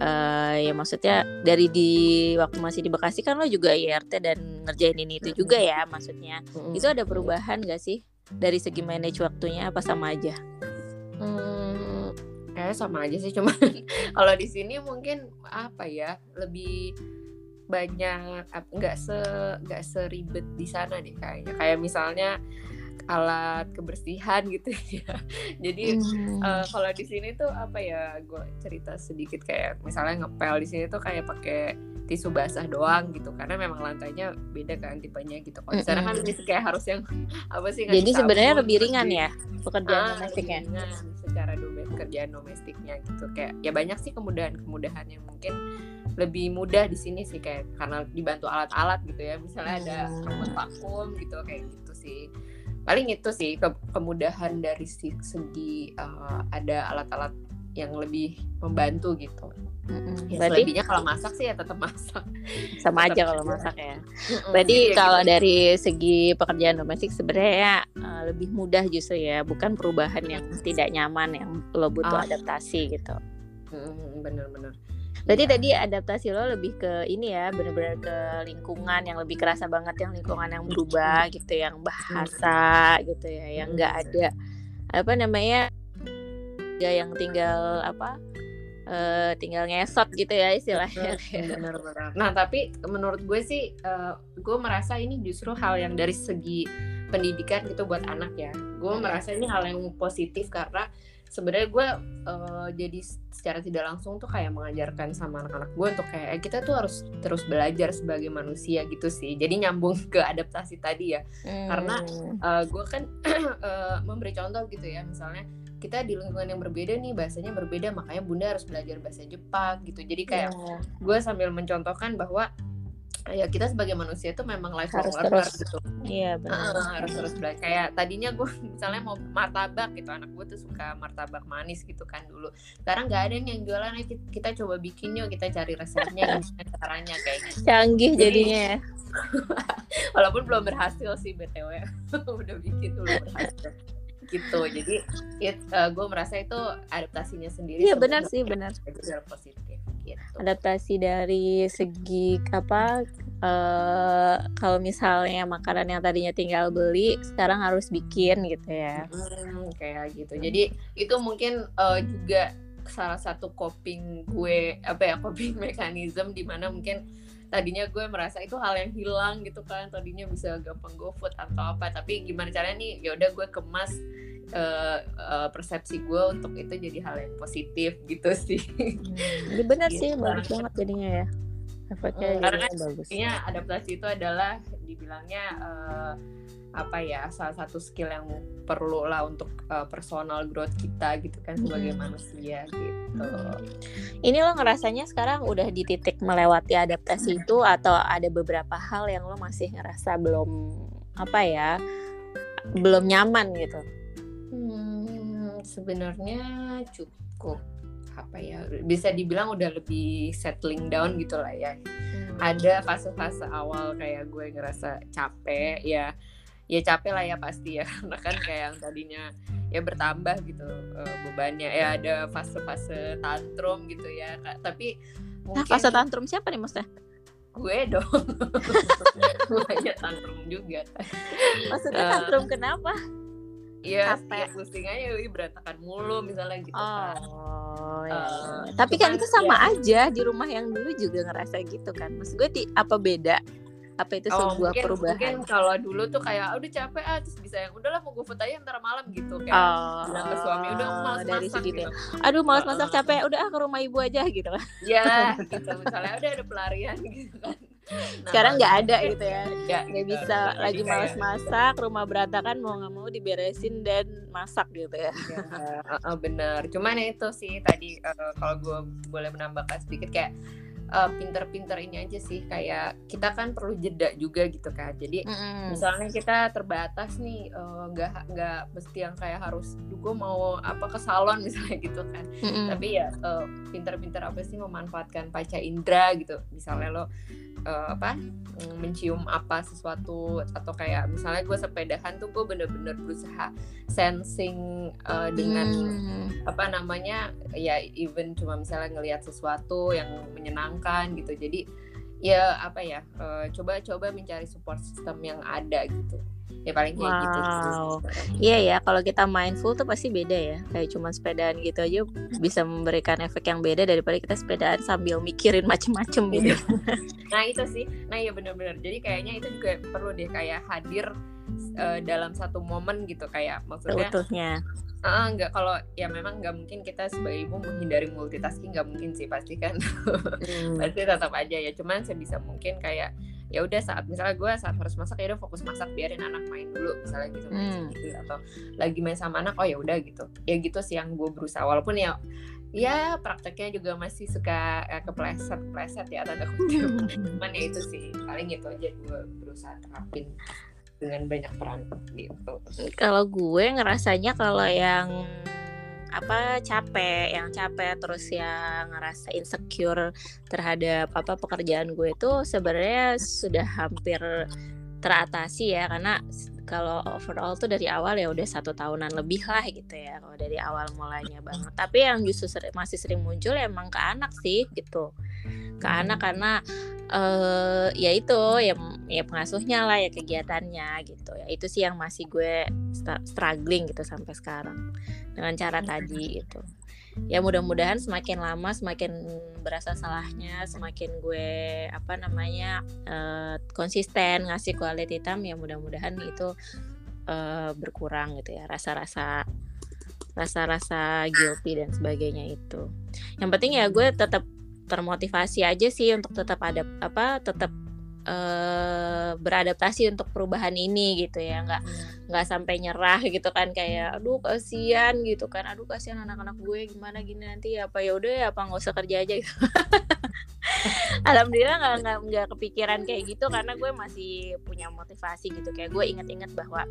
uh, ya maksudnya dari di waktu masih di Bekasi kan lo juga IRT dan ngerjain ini itu juga ya maksudnya. Itu ada perubahan nggak sih dari segi manage waktunya apa sama aja? Kayak sama aja sih cuman (laughs) kalau di sini mungkin apa ya lebih banyak nggak se nggak seribet di sana deh kayaknya kayak misalnya alat kebersihan gitu (laughs) ya jadi mm. uh, kalau di sini tuh apa ya gue cerita sedikit kayak misalnya ngepel di sini tuh kayak pakai tisu basah doang gitu karena memang lantainya beda kan tipenya gitu. Kalau di sana kan (laughs) kayak harus yang apa sih jadi sebenarnya lebih ringan ya pekerjaan ah, domestiknya? secara domestik kerjaan domestiknya gitu. Kayak ya banyak sih kemudahan-kemudahan yang mungkin lebih mudah di sini sih kayak karena dibantu alat-alat gitu ya. Misalnya ada robot vakum gitu kayak gitu sih. Paling itu sih ke kemudahan dari segi uh, ada alat-alat yang lebih membantu gitu. Mm-hmm. Ya, Berarti selebihnya kalau masak sih ya tetap masak. Sama tetap aja kalau masak ya. Mm-hmm. Berarti Jadi, kalau gitu. dari segi pekerjaan domestik sebenarnya uh, lebih mudah justru ya, bukan perubahan yang tidak nyaman yang lo butuh oh. adaptasi gitu. Mm-hmm, bener-bener. Berarti ya. tadi adaptasi lo lebih ke ini ya, benar-benar ke lingkungan yang lebih kerasa banget yang lingkungan yang berubah gitu, yang bahasa gitu ya, yang enggak ada apa namanya ya yang tinggal apa uh, tinggal ngesot gitu ya istilahnya. Benar-benar. (laughs) Nah tapi menurut gue sih, uh, gue merasa ini justru hal yang dari segi pendidikan gitu buat anak ya. Gue merasa ini hal yang positif karena sebenarnya gue uh, jadi secara tidak langsung tuh kayak mengajarkan sama anak-anak gue untuk kayak eh, kita tuh harus terus belajar sebagai manusia gitu sih jadi nyambung ke adaptasi tadi ya hmm. karena uh, gue kan uh, (clears throat) memberi contoh gitu ya misalnya kita di lingkungan yang berbeda nih bahasanya berbeda makanya bunda harus belajar bahasa Jepang gitu jadi kayak yeah. gue sambil mencontohkan bahwa ya kita sebagai manusia itu memang lifelong learner gitu. Iya benar. Uh, harus terus belajar. Kayak tadinya gue (laughs) misalnya mau martabak gitu, anak gue tuh suka martabak manis gitu kan dulu. Sekarang nggak ada yang jualan, kita, kita coba bikin yuk, kita cari resepnya, gimana caranya kayak gitu. Canggih Jadi, jadinya ya. (laughs) walaupun belum berhasil sih btw, (laughs) udah bikin dulu berhasil gitu. Jadi it, uh, gue merasa itu adaptasinya sendiri. Iya benar sih benar. positif gitu. adaptasi dari segi apa uh, kalau misalnya makanan yang tadinya tinggal beli sekarang harus bikin gitu ya hmm, kayak gitu jadi itu mungkin uh, juga salah satu coping gue apa ya (laughs) coping mekanisme di mana mungkin tadinya gue merasa itu hal yang hilang gitu kan tadinya bisa gampang food atau apa tapi gimana caranya nih ya udah gue kemas uh, uh, persepsi gue untuk itu jadi hal yang positif gitu sih. Hmm, benar gitu. sih bagus banget jadinya ya efeknya Hmm, karena bagus. Intinya adaptasi itu adalah dibilangnya eh, apa ya salah satu skill yang perlu lah untuk eh, personal growth kita gitu kan sebagai Mm. manusia gitu. ini lo ngerasanya sekarang udah di titik melewati adaptasi itu atau ada beberapa hal yang lo masih ngerasa belum apa ya belum nyaman gitu? Hmm, sebenarnya cukup apa ya bisa dibilang udah lebih settling down gitu lah ya. Ada fase-fase awal kayak gue ngerasa capek ya. Ya capek lah ya pasti ya (laughs) karena kan kayak yang tadinya ya bertambah gitu eh, bebannya ya ada fase-fase tantrum gitu ya Kak. tapi Nah, mungkin fase tantrum siapa nih maksudnya? gue dong (laughs) banyak tantrum juga Maksudnya Eh, tantrum kenapa? Iya, Capek. ya pusing aja, wih, berantakan mulu misalnya gitu kan. Oh, ya. Eh, Tapi kan itu sama ya- aja di rumah yang dulu juga ngerasa gitu kan. Maksud gue di, apa beda? Apa itu Oh, sebuah mungkin, perubahan? mungkin kalau dulu tuh kayak "Ah, udah capek ah terus bisa yang udahlah mau gue foto aja ntar malam gitu kayak Oh, bilang ke suami udah aku malas dari masak segitu. gitu. Aduh, malas masak capek. Udah ah, ke rumah ibu aja gitu kan. Ya, (laughs) gitu misalnya udah ada pelarian (laughs) gitu kan. Nah, Sekarang nggak ada mungkin gitu ya. Nggak Nggak bisa Jadi lagi malas masak, rumah berantakan mau nggak mau diberesin dan masak gitu ya. Ya, uh, uh, bener. Cuman ya itu sih tadi uh, kalau gue boleh menambahkan sedikit kayak uh, pinter-pinter ini aja sih kayak kita kan perlu jeda juga gitu kan. Jadi Mm-mm. misalnya kita terbatas nih uh, nggak nggak mesti yang kayak harus gue mau apa ke salon (laughs) misalnya gitu kan. Mm-mm. Tapi ya uh, pinter-pinter apa sih memanfaatkan panca indera gitu. Misalnya lo uh, apa mm, mencium apa sesuatu atau kayak misalnya gue sepedahan tuh gue bener-bener berusaha sensing uh, dengan Hmm. apa namanya ya even cuma misalnya ngelihat sesuatu yang menyenangkan gitu. Jadi ya apa ya eh, coba-coba mencari support system yang ada gitu ya paling kayak gitu sih Wow. sekarang. Iya ya, kalau kita mindful tuh pasti beda ya. Kayak cuma sepedaan gitu aja bisa memberikan efek yang beda daripada kita sepedaan sambil mikirin macem-macem gitu. nah itu sih nah ya benar-benar jadi kayaknya itu juga perlu deh kayak hadir eh, dalam satu momen gitu kayak maksudnya Seutuhnya. ah nggak kalau ya memang nggak mungkin kita sebagai ibu menghindari multitasking nggak mungkin sih pasti kan Hmm. (laughs) pasti tetap aja ya cuman sebisa mungkin kayak ya udah saat misalnya gue saat harus masak ya udah fokus masak biarin anak main dulu misalnya gitu, Hmm. gitu atau lagi main sama anak oh ya udah gitu. Ya gitu sih yang gue berusaha walaupun ya ya prakteknya juga masih suka eh, kepleset kepleset ya tanda kutip. (laughs) Cuman ya itu sih paling itu aja gue berusaha terapin dengan banyak perangkat gitu. Kalau gue ngerasanya kalau yang apa capek, yang capek terus yang ngerasa insecure terhadap apa pekerjaan gue itu sebenarnya sudah hampir teratasi ya karena kalau overall tuh dari awal ya udah satu tahunan lebih lah gitu ya kalau dari awal mulainya banget. Tapi yang justru seri- masih sering muncul ya emang ke anak sih gitu. Ke anak karena eh ya itu ya ya pengasuhnya lah ya kegiatannya gitu. Ya itu sih yang masih gue struggling gitu sampai sekarang dengan cara tadi itu ya mudah-mudahan semakin lama semakin berasa salahnya semakin gue apa namanya eh, konsisten ngasih quality time ya mudah-mudahan itu eh, berkurang gitu ya rasa-rasa rasa-rasa guilty dan sebagainya itu. Yang penting ya gue tetap termotivasi aja sih untuk tetap ada apa tetap eh, beradaptasi untuk perubahan ini gitu ya. Nggak nggak sampai nyerah gitu kan kayak aduh kasihan gitu kan. Aduh kasihan anak-anak gue gimana gini nanti apa ya udah ya apa nggak usah kerja aja gitu. (laughs) Alhamdulillah nggak nggak nggak kepikiran kayak gitu karena gue masih punya motivasi gitu. Kayak gue inget-inget bahwa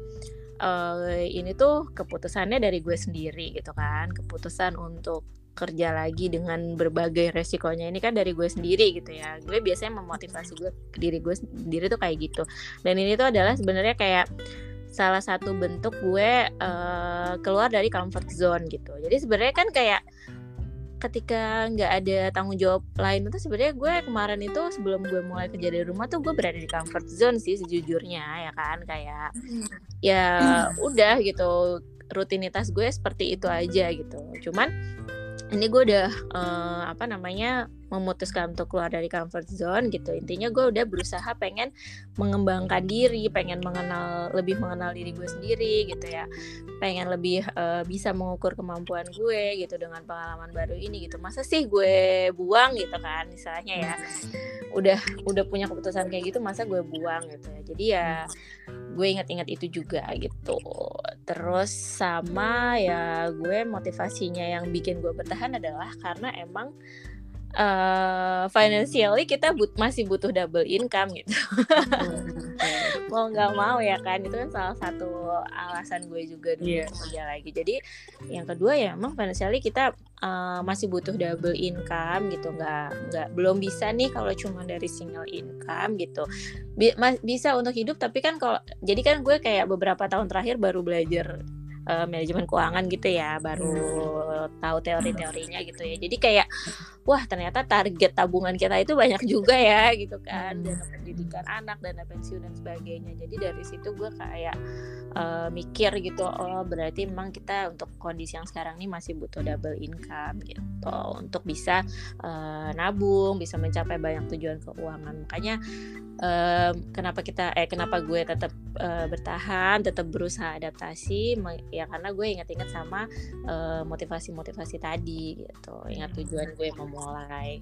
eh, ini tuh keputusannya dari gue sendiri gitu kan. Keputusan untuk kerja lagi dengan berbagai resikonya. Ini kan dari gue sendiri gitu ya. Gue biasanya memotivasi gue diri gue sendiri tuh kayak gitu. Dan ini tuh adalah sebenarnya kayak salah satu bentuk gue eh, keluar dari comfort zone gitu. Jadi sebenarnya kan kayak ketika nggak ada tanggung jawab lain itu sebenarnya gue kemarin itu sebelum gue mulai kerja dari rumah tuh gue berada di comfort zone sih sejujurnya ya kan? Kayak ya udah gitu rutinitas gue seperti itu aja gitu. Cuman ini gue udah uh, apa namanya memutuskan untuk keluar dari comfort zone gitu. Intinya gue udah berusaha pengen mengembangkan diri pengen mengenal lebih mengenal diri gue sendiri gitu ya. Pengen lebih uh, bisa mengukur kemampuan gue gitu dengan pengalaman baru ini gitu. Masa sih gue buang gitu kan misalnya ya. Udah udah punya keputusan kayak gitu masa gue buang gitu ya. Jadi ya gue ingat-ingat itu juga gitu. Terus sama ya gue motivasinya yang bikin gue bertahan adalah karena emang uh, financially kita but masih butuh double income gitu. Mau nggak mau ya kan itu kan salah satu alasan gue juga dulu yeah. kerja lagi. Jadi yang kedua ya emang financially kita uh, masih butuh double income gitu. Nggak nggak belum bisa nih kalau cuma dari single income gitu. Bi bisa untuk hidup tapi kan kalau jadi kan gue kayak beberapa tahun terakhir baru belajar uh, manajemen keuangan gitu ya baru tahu teori-teorinya gitu ya. Jadi kayak wah ternyata target tabungan kita itu banyak juga ya gitu kan. Hmm. dana pendidikan anak dana pensiun dan sebagainya. Jadi dari situ gue kayak uh, mikir gitu oh berarti memang kita untuk kondisi yang sekarang ini masih butuh double income gitu. Untuk bisa uh, nabung bisa mencapai banyak tujuan keuangan. Makanya um, kenapa kita eh kenapa gue tetap uh, bertahan tetap berusaha adaptasi ya karena gue ingat-ingat sama motivasi-motivasi uh, tadi gitu. Ingat tujuan gue mau mulai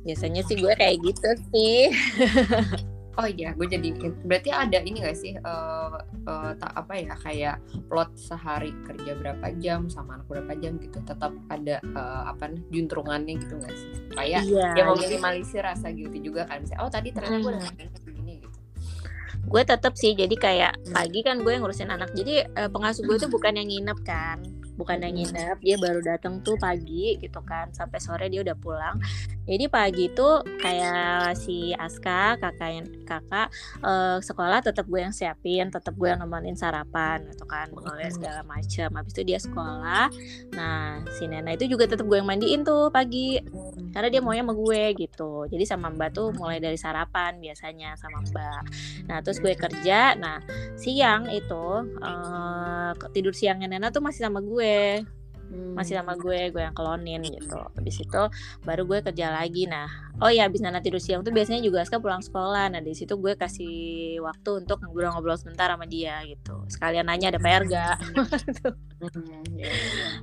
biasanya sih gue kayak gitu sih (laughs) Oh iya, gue jadi berarti ada ini gak sih uh, uh, tak apa ya kayak plot sehari kerja berapa jam sama anak berapa jam gitu tetap ada uh, apa juntrungannya gitu gak sih? Supaya iya, ya mau minimalisir rasa guilty juga kan misalnya oh tadi ternyata gue udah begini gitu. Gue tetap sih jadi kayak pagi kan gue ngurusin anak. Jadi uh, pengasuh gue tuh bukan yang nginep kan bukan yang nginep dia baru datang tuh pagi gitu kan sampai sore dia udah pulang. Jadi pagi itu kayak si Aska kakak kakak uh, sekolah tetap gue yang siapin tetap gue yang nemenin sarapan gitu kan mulai segala macam habis itu dia sekolah. Nah si Nena itu juga tetap gue yang mandiin tuh pagi karena dia maunya sama gue gitu. Jadi sama Mbak tuh mulai dari sarapan biasanya sama Mbak. Nah terus gue kerja. Nah siang itu uh, tidur siangnya Nena tuh masih sama gue hmm. masih sama gue gue yang kelonin gitu. Habis itu baru gue kerja lagi. Nah oh ya habis Nana tidur siang tuh biasanya juga Aska pulang sekolah. Nah di situ gue kasih waktu untuk ngobrol-ngobrol sebentar sama dia gitu. Sekalian nanya ada PR gak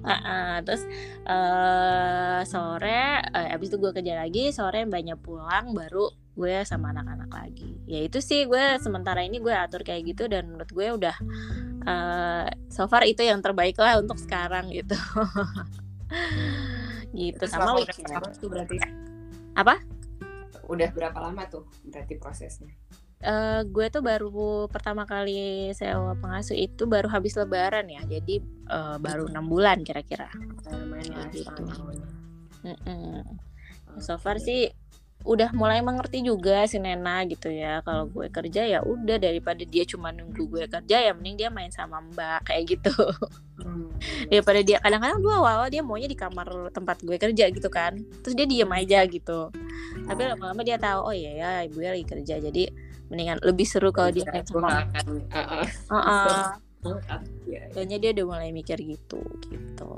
uh, uh, terus uh, sore uh, abis itu gue kerja lagi. Sore banyak pulang baru gue sama anak-anak lagi. Ya itu sih gue sementara ini gue atur kayak gitu dan menurut gue udah uh, so far itu yang terbaik lah untuk sekarang gitu. (laughs) Gitu Terus sama weekend tuh berarti. Apa? Udah berapa lama tuh berarti prosesnya? Uh, gue tuh baru pertama kali sewa pengasuh itu baru habis lebaran ya jadi uh, baru enam bulan kira-kira. Gitu. Mm -mm. so far sih udah mulai mengerti juga si Nena gitu ya kalau gue kerja ya udah daripada dia cuma nunggu gue kerja ya mending dia main sama Mbak kayak gitu hmm. daripada dia kadang-kadang dua awal dia maunya di kamar tempat gue kerja gitu kan terus dia diem aja gitu tapi oh. lama-lama dia tahu oh iya ya ibu ya lagi kerja jadi mendingan lebih seru kalau dia kayak sama uh -uh. Kayaknya dia udah mulai mikir gitu gitu.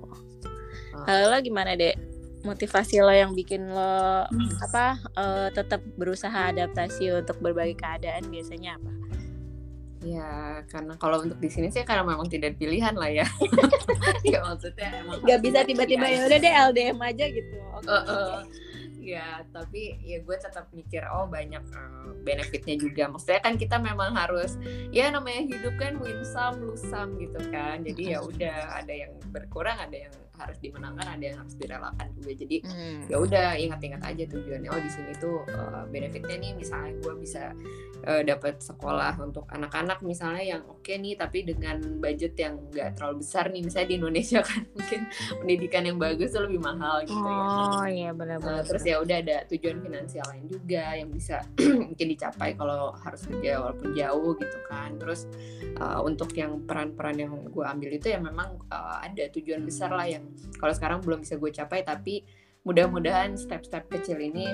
Kalau gimana dek? Motivasi lo yang bikin lo hmm. apa uh, tetap berusaha adaptasi untuk berbagai keadaan biasanya apa? Ya karena kalau untuk di sini sih karena memang tidak pilihan lah ya. (laughs) ya maksudnya emang. Gak bisa tiba-tiba ya udah deh LDM aja gitu. Okay. Uh, uh ya tapi ya gue tetap mikir oh banyak uh, benefitnya juga maksudnya kan kita memang harus ya namanya hidup kan win some lose some gitu kan jadi ya udah ada yang berkurang ada yang harus dimenangkan ada yang harus direlakan juga jadi hmm. ya udah ingat-ingat aja tujuannya oh di sini tuh uh, benefitnya nih misalnya gue bisa uh, dapat sekolah untuk anak-anak misalnya yang oke okay nih tapi dengan budget yang gak terlalu besar nih misalnya di Indonesia (laughs) kan mungkin pendidikan yang bagus tuh lebih mahal gitu oh, ya. Oh iya benar-benar uh, terus ya udah ada tujuan finansial lain juga yang bisa (clears throat) mungkin dicapai kalau harus kerja walaupun jauh gitu kan. Terus uh, untuk yang peran-peran yang gue ambil itu ya memang uh, ada tujuan besar lah yang kalau sekarang belum bisa gue capai tapi mudah-mudahan step-step kecil ini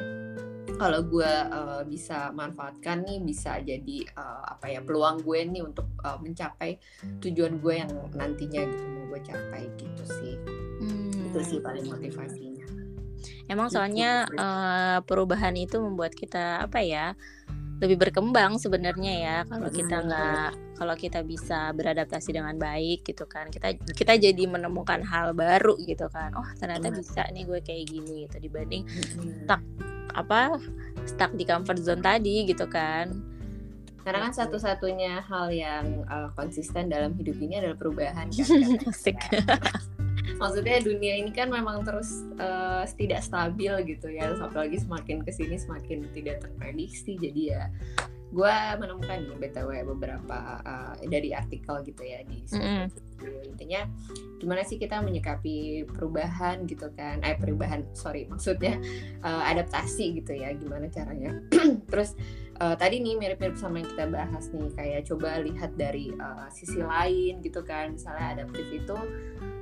kalau gue uh, bisa manfaatkan nih bisa jadi uh, apa ya peluang gue nih untuk uh, mencapai tujuan gue yang nantinya gitu mau gue capai gitu sih. Hmm, itu sih paling motivasinya. Emang soalnya uh, perubahan itu membuat kita apa ya lebih berkembang sebenarnya ya. Kalau kita nggak kalau kita bisa beradaptasi dengan baik gitu kan kita kita jadi menemukan hal baru gitu kan. Oh ternyata bisa nih gue kayak gini gitu dibanding stuck apa stuck di comfort zone tadi gitu kan karena kan satu-satunya hal yang uh, konsisten dalam hidup ini adalah perubahan kan, (laughs) Asik. (laughs) maksudnya dunia ini kan memang terus uh, tidak stabil gitu ya apalagi semakin ke sini semakin tidak terprediksi jadi ya gue menemukan nih btw beberapa uh, dari artikel gitu ya di mm -hmm. Intinya gimana sih kita menyikapi perubahan gitu kan? Eh perubahan sorry maksudnya uh, adaptasi gitu ya gimana caranya? (clears throat) Terus uh, tadi nih mirip-mirip sama yang kita bahas nih kayak coba lihat dari uh, sisi lain gitu kan misalnya adaptif itu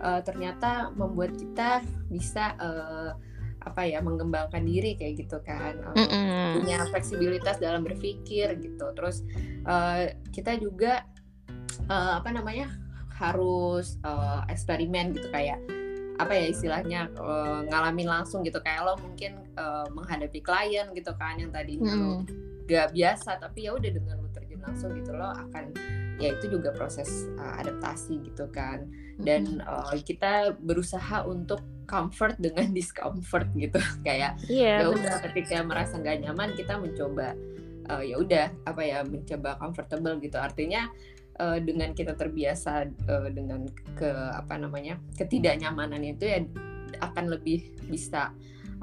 uh, ternyata membuat kita bisa uh, apa ya mengembangkan diri kayak gitu kan mm -mm. punya fleksibilitas dalam berpikir gitu. Terus uh, kita juga uh, apa namanya harus uh, eksperimen gitu kayak apa ya istilahnya uh, ngalamin langsung gitu. Kayak lo mungkin uh, menghadapi klien gitu kan yang tadi mm. gak biasa tapi ya udah dengan lo terjun langsung gitu lo akan ya itu juga proses uh, adaptasi gitu kan. Dan uh, kita berusaha untuk comfort dengan (laughs) discomfort gitu. Kayak yeah, ya udah ketika merasa nggak nyaman kita mencoba uh, ya udah apa ya mencoba comfortable gitu. Artinya uh, dengan kita terbiasa uh, dengan ke apa namanya ketidaknyamanan itu ya akan lebih bisa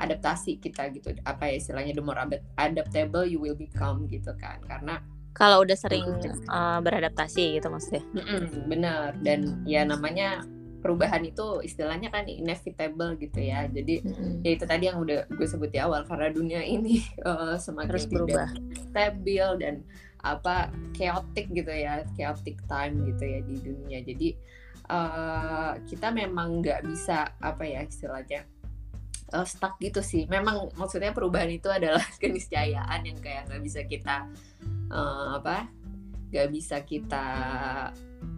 adaptasi kita gitu apa ya istilahnya the more adaptable you will become gitu kan karena kalau udah sering uh, beradaptasi gitu maksudnya. Mm-mm, bener dan ya namanya perubahan itu istilahnya kan inevitable gitu ya. Jadi mm-hmm. ya itu tadi yang udah gue sebut di awal karena dunia ini uh, (laughs) semakin Terus berubah, stabil dan apa chaotic gitu ya, chaotic time gitu ya di dunia. Jadi uh, kita memang nggak bisa apa ya istilahnya uh, stuck gitu sih. Memang maksudnya perubahan itu adalah (laughs) keniscayaan yang kayak nggak bisa kita uh, apa gak bisa kita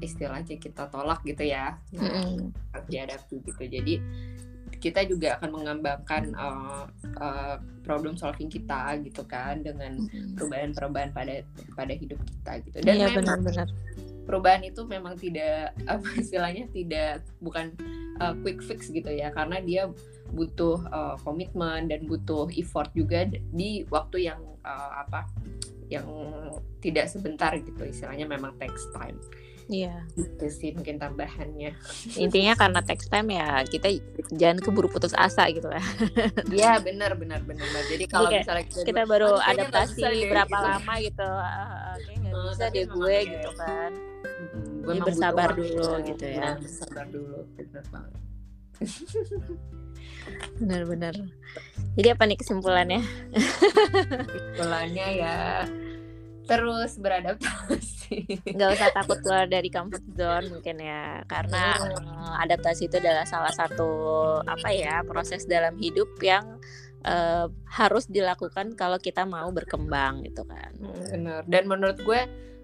istilahnya kita tolak gitu ya mm harus dihadapi gitu jadi kita juga akan mengembangkan uh, uh, problem solving kita gitu kan dengan perubahan-perubahan pada pada hidup kita gitu. Dan iya, memang benar, benar. perubahan itu memang tidak (laughs) apa istilahnya tidak bukan uh, quick fix gitu ya. Karena dia butuh uh, komitmen dan butuh effort juga di waktu yang uh, apa yang tidak sebentar gitu. Istilahnya memang takes time Iya. Itu sih mungkin tambahannya. Intinya karena text time ya kita jangan keburu putus asa gitu lah. (laughs) Iya benar benar benar. Jadi kalau okay. misalnya kita, kita baru adaptasi berapa gitu. lama gitu, uh, kayak nggak uh, bisa deh gue ya. gitu kan. Hmm, gue bersabar dulu ya. gitu ya. Nah, bersabar dulu, benar banget. (laughs) Benar-benar. Jadi apa nih kesimpulannya? Kesimpulannya ya terus beradaptasi. Nggak usah takut keluar dari comfort zone mungkin ya, karena uh, adaptasi itu adalah salah satu apa ya proses dalam hidup yang uh, harus dilakukan kalau kita mau berkembang gitu kan. Hmm, benar. Dan menurut gue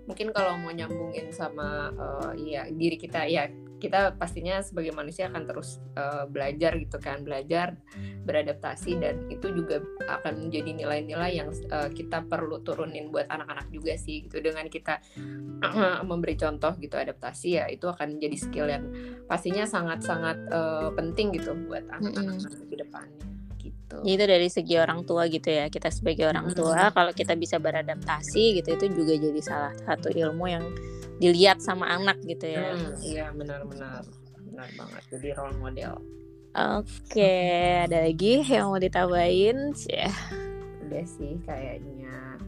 mungkin kalau mau nyambungin sama uh, ya diri kita ya kita pastinya sebagai manusia akan terus uh, belajar gitu kan belajar beradaptasi dan itu juga akan menjadi nilai-nilai yang uh, kita perlu turunin buat anak-anak juga sih gitu dengan kita uh, (clears throat) memberi contoh gitu adaptasi ya itu akan menjadi skill yang pastinya sangat-sangat uh, penting gitu buat anak-anak mm -hmm. di depannya gitu. Itu dari segi orang tua gitu ya. Kita sebagai orang tua kalau kita bisa beradaptasi gitu itu juga jadi salah satu ilmu yang dilihat sama anak gitu ya. Hmm, iya benar-benar benar banget. Jadi role model. Oke, ada lagi yang mau ditambahin? Ya. Udah sih kayaknya.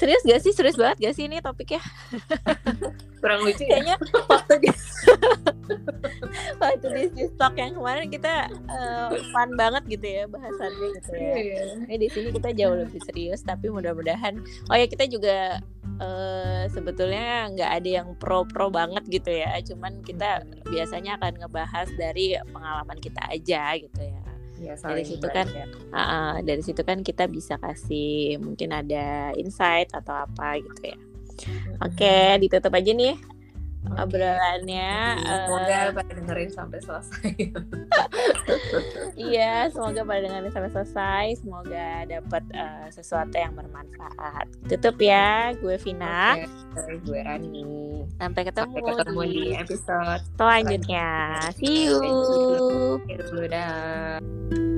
Serius gak sih? Serius banget gak sih ini topiknya? Kurang lucu ya? Kayaknya (laughs) waktu di (laughs) waktu di stok yang kemarin kita uh, fun banget gitu ya bahasannya gitu ya. Ini di sini kita jauh lebih serius tapi mudah-mudahan oh ya kita juga uh, sebetulnya nggak ada yang pro-pro banget gitu ya. Cuman kita biasanya akan ngebahas dari pengalaman kita aja gitu ya. Ya, dari situ kan uh, dari situ kan kita bisa kasih mungkin ada insight atau apa gitu ya. Oke okay, ditutup aja nih obrolannya. Semoga eh, pada dengerin sampai selesai. (laughs) iya, semoga pada dengerin sampai selesai. Semoga dapat eh, sesuatu yang bermanfaat. Tutup ya, gue Vina. Oke, gue Rani. Sampai ketemu, Sampai ketemu di episode selanjutnya. See you. Thank you.